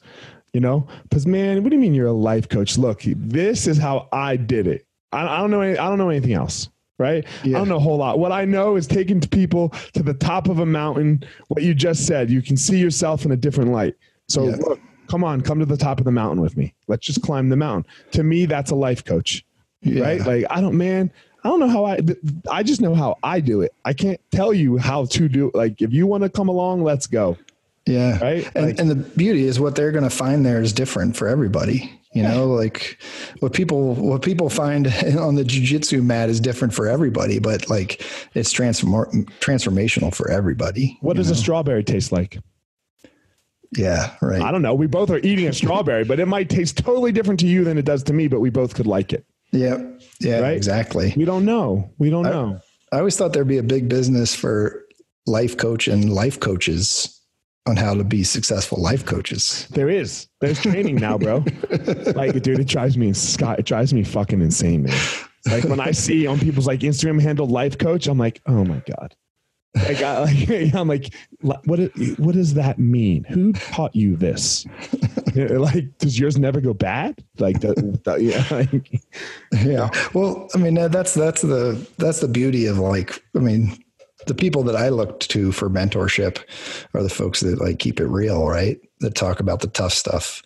Speaker 1: you know, because man, what do you mean you're a life coach? Look, this is how I did it. I, I don't know. Any, I don't know anything else right? Yeah. I don't know a whole lot. What I know is taking people to the top of a mountain. What you just said, you can see yourself in a different light. So yeah. look, come on, come to the top of the mountain with me. Let's just climb the mountain. To me, that's a life coach, yeah. right? Like, I don't, man, I don't know how I, I just know how I do it. I can't tell you how to do it. Like, if you want to come along, let's go.
Speaker 2: Yeah. Right. And, like, and the beauty is what they're going to find there is different for everybody. You know, like what people what people find on the jujitsu mat is different for everybody, but like it's transform transformational for everybody.
Speaker 1: What does know? a strawberry taste like?
Speaker 2: Yeah, right.
Speaker 1: I don't know. We both are eating a strawberry, but it might taste totally different to you than it does to me, but we both could like it.
Speaker 2: Yeah. Yeah, right? exactly.
Speaker 1: We don't know. We don't I, know.
Speaker 2: I always thought there'd be a big business for life coach and life coaches on how to be successful life coaches.
Speaker 1: There is. There's training now, bro. like, dude, it drives me Scott, it drives me fucking insane, man. Like when I see on people's like Instagram handle life coach, I'm like, oh my God. Like, I, like, I'm like, what? What does that mean? Who taught you this? like, does yours never go bad? Like, the, the, yeah, like,
Speaker 2: yeah. Well, I mean, that's that's the that's the beauty of like, I mean, the people that I looked to for mentorship are the folks that like keep it real, right? That talk about the tough stuff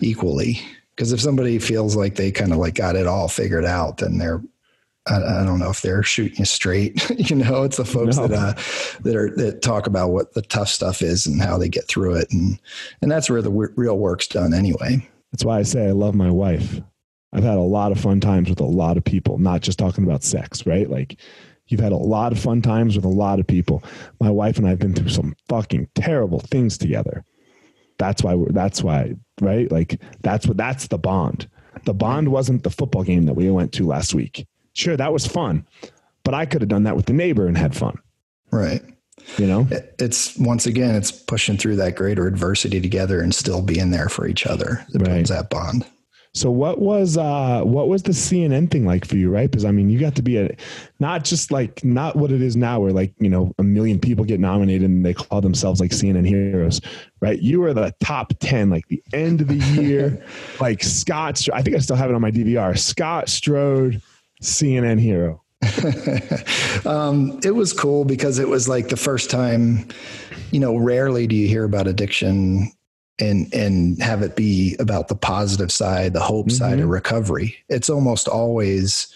Speaker 2: equally. Because if somebody feels like they kind of like got it all figured out, then they're I, I, don't know if they're shooting you straight. you know, it's the folks no. that uh, that are that talk about what the tough stuff is and how they get through it, and and that's where the w- real work's done anyway.
Speaker 1: That's why I say I love my wife. I've had a lot of fun times with a lot of people, not just talking about sex, right? Like you've had a lot of fun times with a lot of people. My wife and I have been through some fucking terrible things together. That's why we're, that's why, right? Like that's what, that's the bond. The bond wasn't the football game that we went to last week Sure, that was fun, but I could have done that with the neighbor and had fun.
Speaker 2: Right.
Speaker 1: You know,
Speaker 2: it's once again, it's pushing through that greater adversity together and still being there for each other. It right. builds that bond.
Speaker 1: So what was uh what was the CNN thing like for you, right? Because I mean, you got to be a not just like not what it is now, where like you know a million people get nominated and they call themselves like CNN heroes, right? You were the top ten, like the end of the year, like Scott. I think I still have it on my DVR. Scott Strode CNN hero?
Speaker 2: um, it was cool because it was like the first time, you know, rarely do you hear about addiction and and have it be about the positive side, the hope mm-hmm. side of mm-hmm. recovery. It's almost always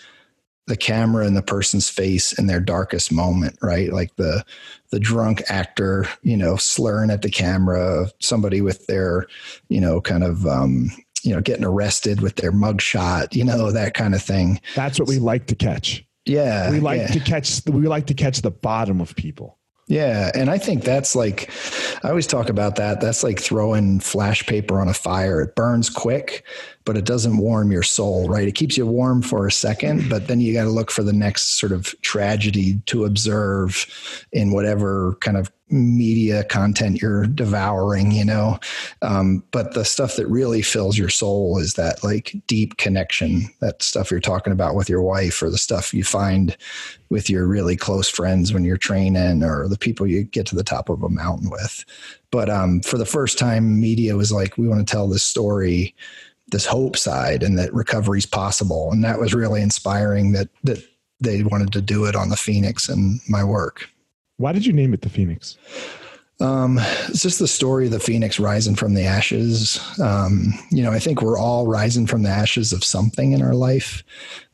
Speaker 2: the camera in the person's face in their darkest moment, right? Like the the drunk actor, you know, slurring at the camera, somebody with their, you know, kind of um, you know, getting arrested with their mugshot, you know, that kind of thing.
Speaker 1: That's what we like to catch.
Speaker 2: Yeah.
Speaker 1: We like
Speaker 2: yeah.
Speaker 1: to catch, we like to catch the bottom of people.
Speaker 2: Yeah. And I think that's like, I always talk about that. That's like throwing flash paper on a fire. It burns quick, but it doesn't warm your soul, right? It keeps you warm for a second, but then you got to look for the next sort of tragedy to observe in whatever kind of media content you're devouring, you know. Um, but the stuff that really fills your soul is that like deep connection, that stuff you're talking about with your wife, or the stuff you find with your really close friends when you're training, or the people you get to the top of a mountain with. But um, for the first time, media was like, we want to tell this story this hope side and that recovery is possible. And that was really inspiring that that they wanted to do it on the Phoenix and my work.
Speaker 1: Why did you name it the Phoenix?
Speaker 2: Um, it's just the story of the phoenix rising from the ashes. Um, you know, I think we're all rising from the ashes of something in our life.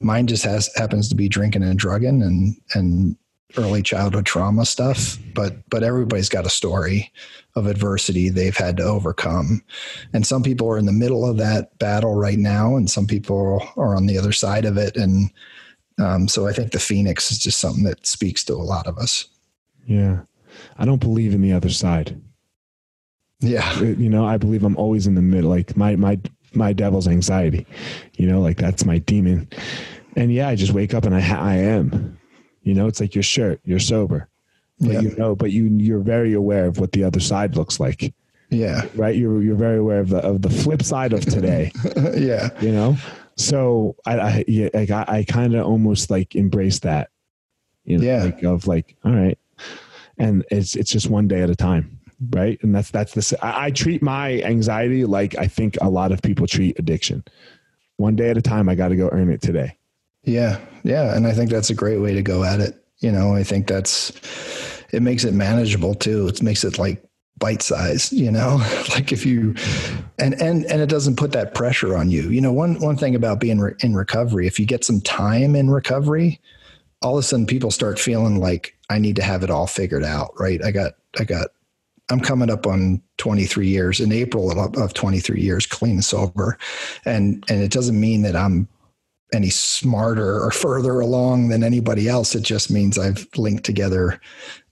Speaker 2: Mine just has happens to be drinking and drugging and and early childhood trauma stuff. But but everybody's got a story of adversity they've had to overcome. And some people are in the middle of that battle right now, and some people are on the other side of it. And um, so I think the Phoenix is just something that speaks to a lot of us.
Speaker 1: Yeah. I don't believe in the other side.
Speaker 2: Yeah.
Speaker 1: You know, I believe I'm always in the middle. Like my, my, my devil's anxiety, you know, like that's my demon. And yeah, I just wake up and I, I am, you know, it's like your shirt, you're sober but yeah. you know, but you you're very aware of what the other side looks like.
Speaker 2: Yeah.
Speaker 1: Right. You're you're very aware of the of the flip side of today.
Speaker 2: yeah.
Speaker 1: You know. So I I yeah, like I, I kind of almost like embrace that. You know,
Speaker 2: yeah.
Speaker 1: Like of like all right, and it's it's just one day at a time, right? And that's that's the I, I treat my anxiety like I think a lot of people treat addiction. One day at a time. I got to go earn it today.
Speaker 2: Yeah, yeah, and I think that's a great way to go at it. You know, I think that's it makes it manageable too. It makes it like bite size, you know, like if you, and, and, and it doesn't put that pressure on you. You know, one, one thing about being re- in recovery, if you get some time in recovery, all of a sudden people start feeling like I need to have it all figured out. Right. I got, I got, I'm coming up on 23 years in April of, of 23 years clean and sober. And, and it doesn't mean that I'm any smarter or further along than anybody else. It just means I've linked together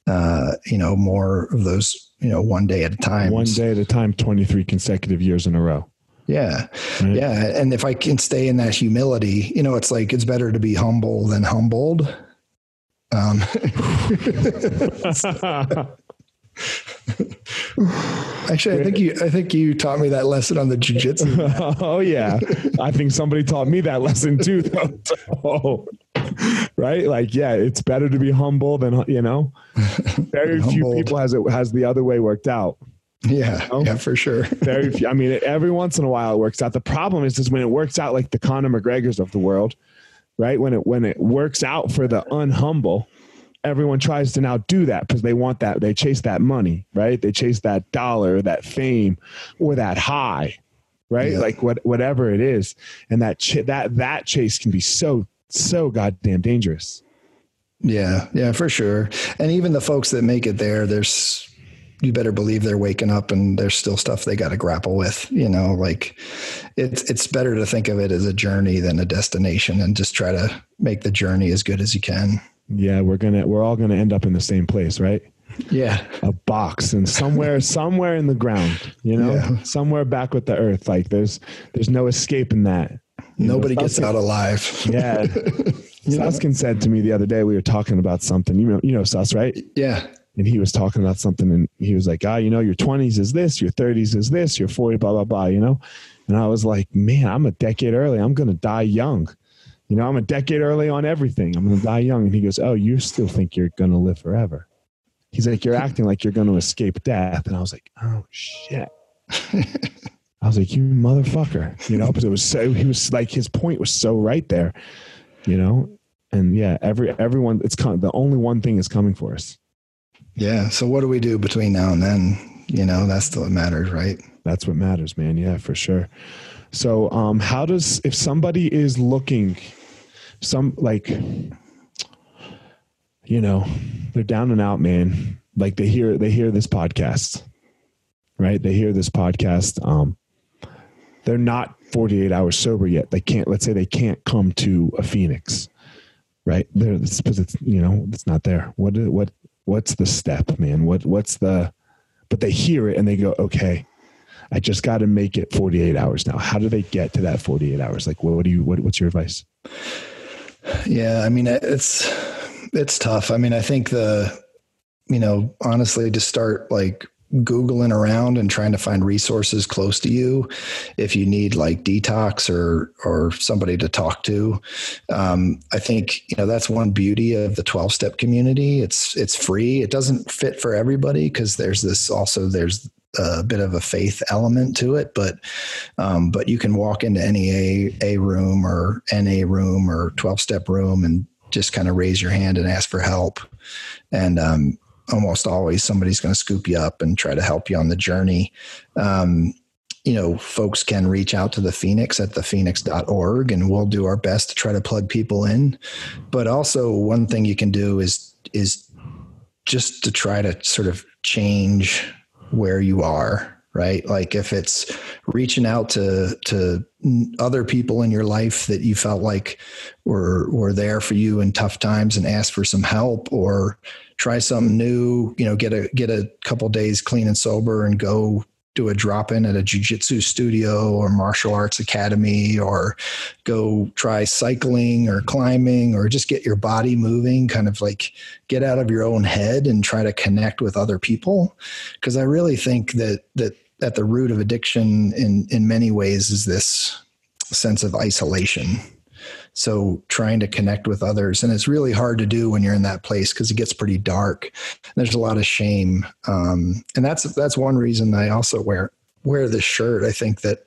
Speaker 2: uh, you know, more of those, you know, one day at a time.
Speaker 1: One day at a time, 23 consecutive years in a row.
Speaker 2: Yeah. Right? Yeah. And if I can stay in that humility, you know, it's like it's better to be humble than humbled. Um, Actually, I think you I think you taught me that lesson on the jujitsu.
Speaker 1: oh yeah, I think somebody taught me that lesson too. Though. right? Like, yeah, it's better to be humble than you know. Very few people has it has the other way worked out.
Speaker 2: Yeah, you know? yeah, for sure.
Speaker 1: Very few. I mean, every once in a while it works out. The problem is, is when it works out like the Conor McGregor's of the world, right? When it when it works out for the unhumble, everyone tries to now do that because they want that. They chase that money, right? They chase that dollar, that fame, or that high, right? Yeah. Like what whatever it is, and that ch- that that chase can be so so goddamn dangerous.
Speaker 2: Yeah, yeah, for sure. And even the folks that make it there, there's you better believe they're waking up and there's still stuff they got to grapple with. You know, like it's it's better to think of it as a journey than a destination, and just try to make the journey as good as you can.
Speaker 1: Yeah, we're gonna we're all gonna end up in the same place, right?
Speaker 2: Yeah,
Speaker 1: a box and somewhere somewhere in the ground, you know, yeah. somewhere back with the earth. Like there's there's no escaping that.
Speaker 2: You Nobody know, gets out alive.
Speaker 1: Yeah. Suskin said to me the other day, we were talking about something. You know, you know Sus, right?
Speaker 2: Yeah.
Speaker 1: And he was talking about something, and he was like, "Ah, you know, your twenties is this, your thirties is this, your 40, blah blah blah." You know, and I was like, "Man, I'm a decade early. I'm gonna die young." You know, I'm a decade early on everything. I'm gonna die young. And he goes, "Oh, you still think you're gonna live forever?" He's like, "You're acting like you're gonna escape death." And I was like, "Oh shit." I was like, you motherfucker, you know, because it was so, he was like, his point was so right there, you know? And yeah, every, everyone, it's the only one thing is coming for us.
Speaker 2: Yeah. So what do we do between now and then? You know, that's what matters, right?
Speaker 1: That's what matters, man. Yeah, for sure. So, um, how does, if somebody is looking, some like, you know, they're down and out, man. Like they hear, they hear this podcast, right? They hear this podcast. Um, they're not 48 hours sober yet. They can't, let's say they can't come to a Phoenix, right? There, because it's, you know, it's not there. What, what, what's the step, man? What, what's the, but they hear it and they go, okay, I just got to make it 48 hours now. How do they get to that 48 hours? Like, what, what do you, what, what's your advice?
Speaker 2: Yeah. I mean, it's, it's tough. I mean, I think the, you know, honestly, to start like googling around and trying to find resources close to you if you need like detox or or somebody to talk to um, i think you know that's one beauty of the 12 step community it's it's free it doesn't fit for everybody because there's this also there's a bit of a faith element to it, but um, but you can walk into any a a room or NA room or twelve step room and just kind of raise your hand and ask for help, and um, almost always somebody's going to scoop you up and try to help you on the journey. Um, you know, folks can reach out to the Phoenix at the thephoenix.org and we'll do our best to try to plug people in. But also one thing you can do is is just to try to sort of change where you are right? Like if it's reaching out to to other people in your life that you felt like were were there for you in tough times and ask for some help or try something new, you know, get a get a couple days clean and sober and go do a drop in at a jiu-jitsu studio or martial arts academy or go try cycling or climbing or just get your body moving kind of like get out of your own head and try to connect with other people. Because i really think that that at the root of addiction in in many ways is this sense of isolation so trying to connect with others, and it's really hard to do when you're in that place because it gets pretty dark. There's a lot of shame, um, and that's that's one reason I also wear wear this shirt. I think that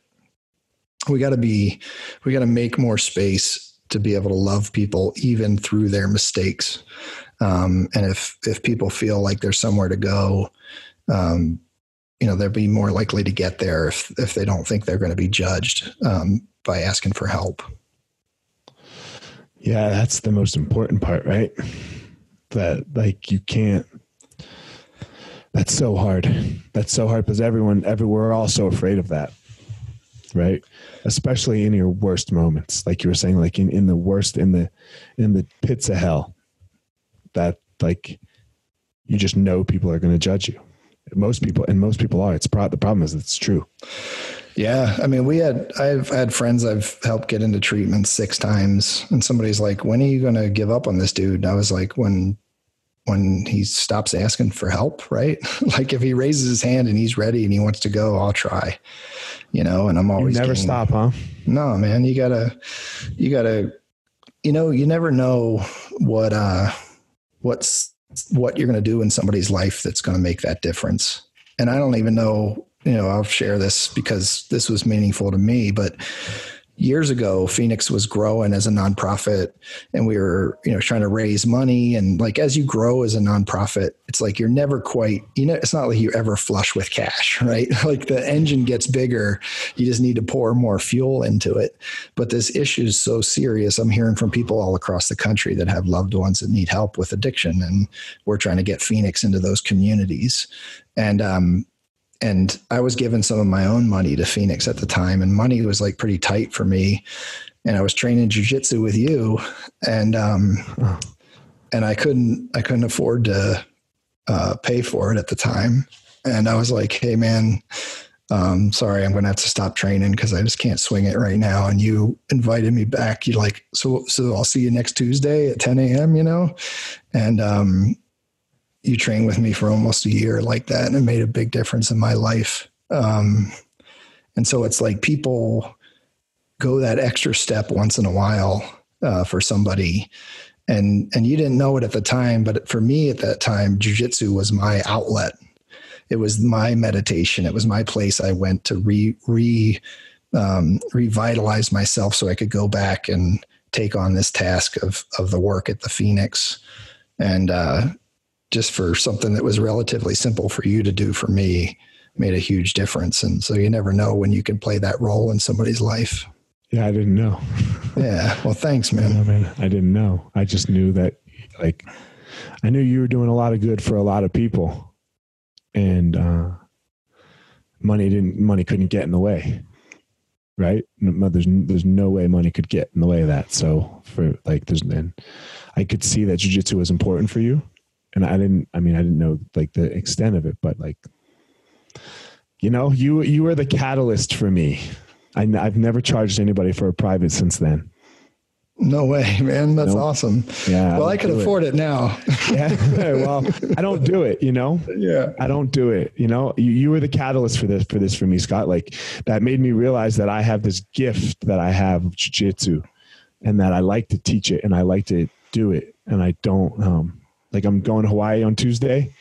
Speaker 2: we got to be we got to make more space to be able to love people even through their mistakes. Um, and if if people feel like there's somewhere to go, um, you know, they'll be more likely to get there if if they don't think they're going to be judged um, by asking for help.
Speaker 1: Yeah, that's the most important part, right? That like you can't that's so hard. That's so hard because everyone everywhere we're all so afraid of that. Right? Especially in your worst moments. Like you were saying, like in, in the worst in the in the pits of hell. That like you just know people are gonna judge you. Most people and most people are. It's pro- the problem is it's true.
Speaker 2: Yeah, I mean, we had I've had friends I've helped get into treatment six times, and somebody's like, "When are you going to give up on this dude?" And I was like, "When." When he stops asking for help, right? like if he raises his hand and he's ready and he wants to go, I'll try. You know, and I'm always
Speaker 1: you never game. stop, huh?
Speaker 2: No, man, you gotta, you gotta, you know, you never know what uh, what's what you're going to do in somebody's life that's going to make that difference. And I don't even know you know, I'll share this because this was meaningful to me, but years ago phoenix was growing as a nonprofit and we were you know trying to raise money. And like as you grow as a nonprofit it's like you're never quite you know it's not like you're ever flush with cash right? Like the engine gets bigger. You just need to pour more fuel into it. But this issue is so serious. I'm hearing from people all across the country that have loved ones that need help with addiction and we're trying to get phoenix into those communities. And um, and I was giving some of my own money to Phoenix at the time, and money was like pretty tight for me. And I was training jujitsu with you, and um, and I couldn't I couldn't afford to uh, pay for it at the time. And I was like, "Hey, man, um, sorry, I'm going to have to stop training because I just can't swing it right now." And you invited me back. You like, so so I'll see you next Tuesday at 10 a.m. You know, and um, you trained with me for almost a year like that, and it made a big difference in my life. Um, and so it's like people go that extra step once in a while uh, for somebody, and and you didn't know it at the time, but for me at that time, jujitsu was my outlet. It was my meditation. It was my place I went to re re um, revitalize myself so I could go back and take on this task of of the work at the Phoenix. And uh, just for something that was relatively simple for you to do for me made a huge difference. And so you never know when you can play that role in somebody's life.
Speaker 1: Yeah, I didn't know.
Speaker 2: yeah. Well, thanks, man.
Speaker 1: I, mean, I didn't know. I just knew that, like, I knew you were doing a lot of good for a lot of people, and uh, money didn't. Money couldn't get in the way, right? There's there's no way money could get in the way of that. So for like, there's and I could see that jujitsu was important for you, and I didn't. I mean, I didn't know like the extent of it, but like you know, you you were the catalyst for me. I, have never charged anybody for a private since then.
Speaker 2: No way, man. That's nope. awesome. Yeah. Well, I, I could afford it. it. now.
Speaker 1: yeah. Well, I don't do it, you know?
Speaker 2: Yeah.
Speaker 1: I don't do it. You know, you, you were the catalyst for this, for this for me, Scott. Like that made me realize that I have this gift that I have of jujitsu and that I like to teach it and I like to do it. And I don't, um, like I'm going to Hawaii on Tuesday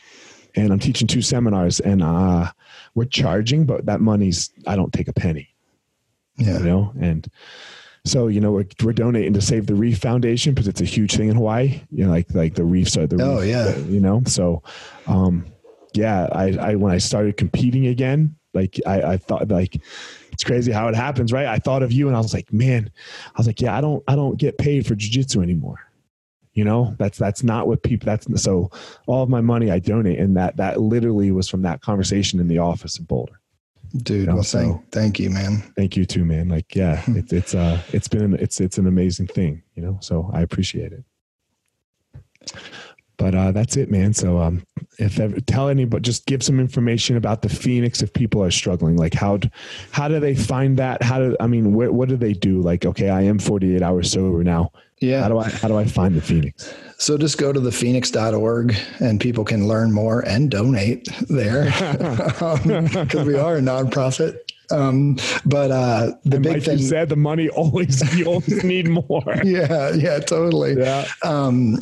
Speaker 1: and I'm teaching two seminars and, uh, we're charging, but that money's, I don't take a penny.
Speaker 2: Yeah.
Speaker 1: You know, and, so you know we're, we're donating to Save the Reef Foundation because it's a huge thing in Hawaii. You know, like like the reefs are the
Speaker 2: oh
Speaker 1: reef,
Speaker 2: yeah.
Speaker 1: You know, so um, yeah. I, I when I started competing again, like I, I thought like it's crazy how it happens, right? I thought of you and I was like, man, I was like, yeah, I don't I don't get paid for jujitsu anymore. You know, that's that's not what people that's so all of my money I donate and that that literally was from that conversation in the office in Boulder.
Speaker 2: Dude, you know, well, so, thank, thank you, man.
Speaker 1: Thank you too, man. Like, yeah, it's, it's, uh, it's been, it's, it's an amazing thing, you know, so I appreciate it. But, uh, that's it, man. So, um, if ever tell anybody, just give some information about the Phoenix if people are struggling, like how, how do they find that? How do, I mean, what, what do they do? Like, okay, I am 48 hours sober now.
Speaker 2: Yeah.
Speaker 1: How do I, how do I find the Phoenix?
Speaker 2: So just go to thephoenix.org and people can learn more and donate there because um, we are a nonprofit. Um, but uh, the and big like thing you
Speaker 1: said, the money always you always need more.
Speaker 2: yeah, yeah, totally.
Speaker 1: Yeah. Um,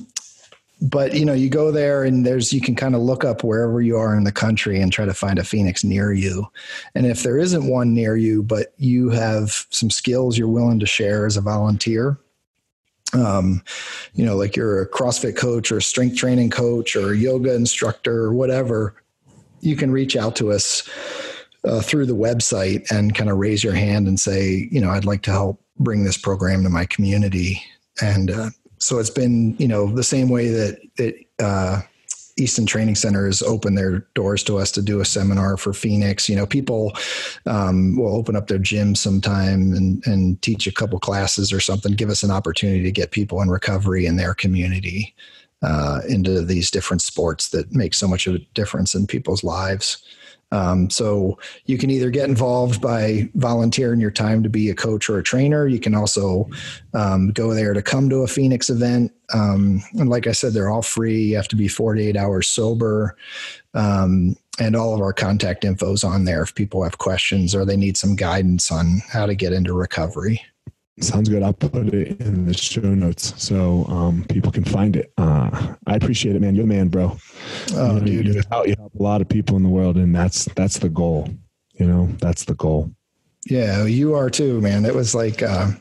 Speaker 2: but you know, you go there and there's you can kind of look up wherever you are in the country and try to find a Phoenix near you. And if there isn't one near you, but you have some skills you're willing to share as a volunteer, um, you know, like you're a CrossFit coach or a strength training coach or a yoga instructor or whatever, you can reach out to us uh, through the website and kind of raise your hand and say, you know, I'd like to help bring this program to my community. And uh, so it's been, you know, the same way that that uh, Easton Training Center has opened their doors to us to do a seminar for Phoenix. You know, people um, will open up their gym sometime and, and teach a couple classes or something, give us an opportunity to get people in recovery in their community uh, into these different sports that make so much of a difference in people's lives. Um, so you can either get involved by volunteering your time to be a coach or a trainer. You can also um, go there to come to a Phoenix event. Um, and like I said, they're all free. You have to be 48 hours sober. Um, and all of our contact info is on there if people have questions or they need some guidance on how to get into recovery.
Speaker 1: Sounds good. I'll put it in the show notes so um, people can find it. Uh, I appreciate it, man. You're the man, bro.
Speaker 2: Oh, you know, dude.
Speaker 1: You you help a lot of people in the world, and that's that's the goal. You know, that's the goal.
Speaker 2: Yeah, you are too, man. It was like uh,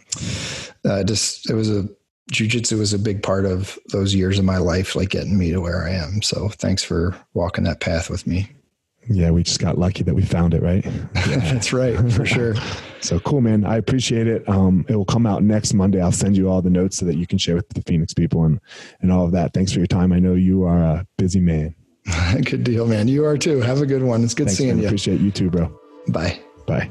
Speaker 2: uh, just it was a jujitsu was a big part of those years of my life, like getting me to where I am. So thanks for walking that path with me.
Speaker 1: Yeah, we just got lucky that we found it, right?
Speaker 2: That's right, for sure.
Speaker 1: so cool, man. I appreciate it. Um, it will come out next Monday. I'll send you all the notes so that you can share with the Phoenix people and and all of that. Thanks for your time. I know you are a busy man.
Speaker 2: good deal, man. You are too. Have a good one. It's good
Speaker 1: Thanks,
Speaker 2: seeing
Speaker 1: man.
Speaker 2: you.
Speaker 1: Appreciate you too, bro.
Speaker 2: Bye.
Speaker 1: Bye.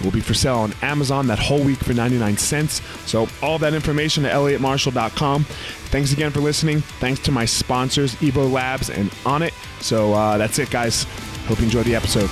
Speaker 1: It will be for sale on Amazon that whole week for 99 cents. So, all that information at elliottmarshall.com. Thanks again for listening. Thanks to my sponsors, Evo Labs and Onnit. So, uh, that's it, guys. Hope you enjoyed the episode.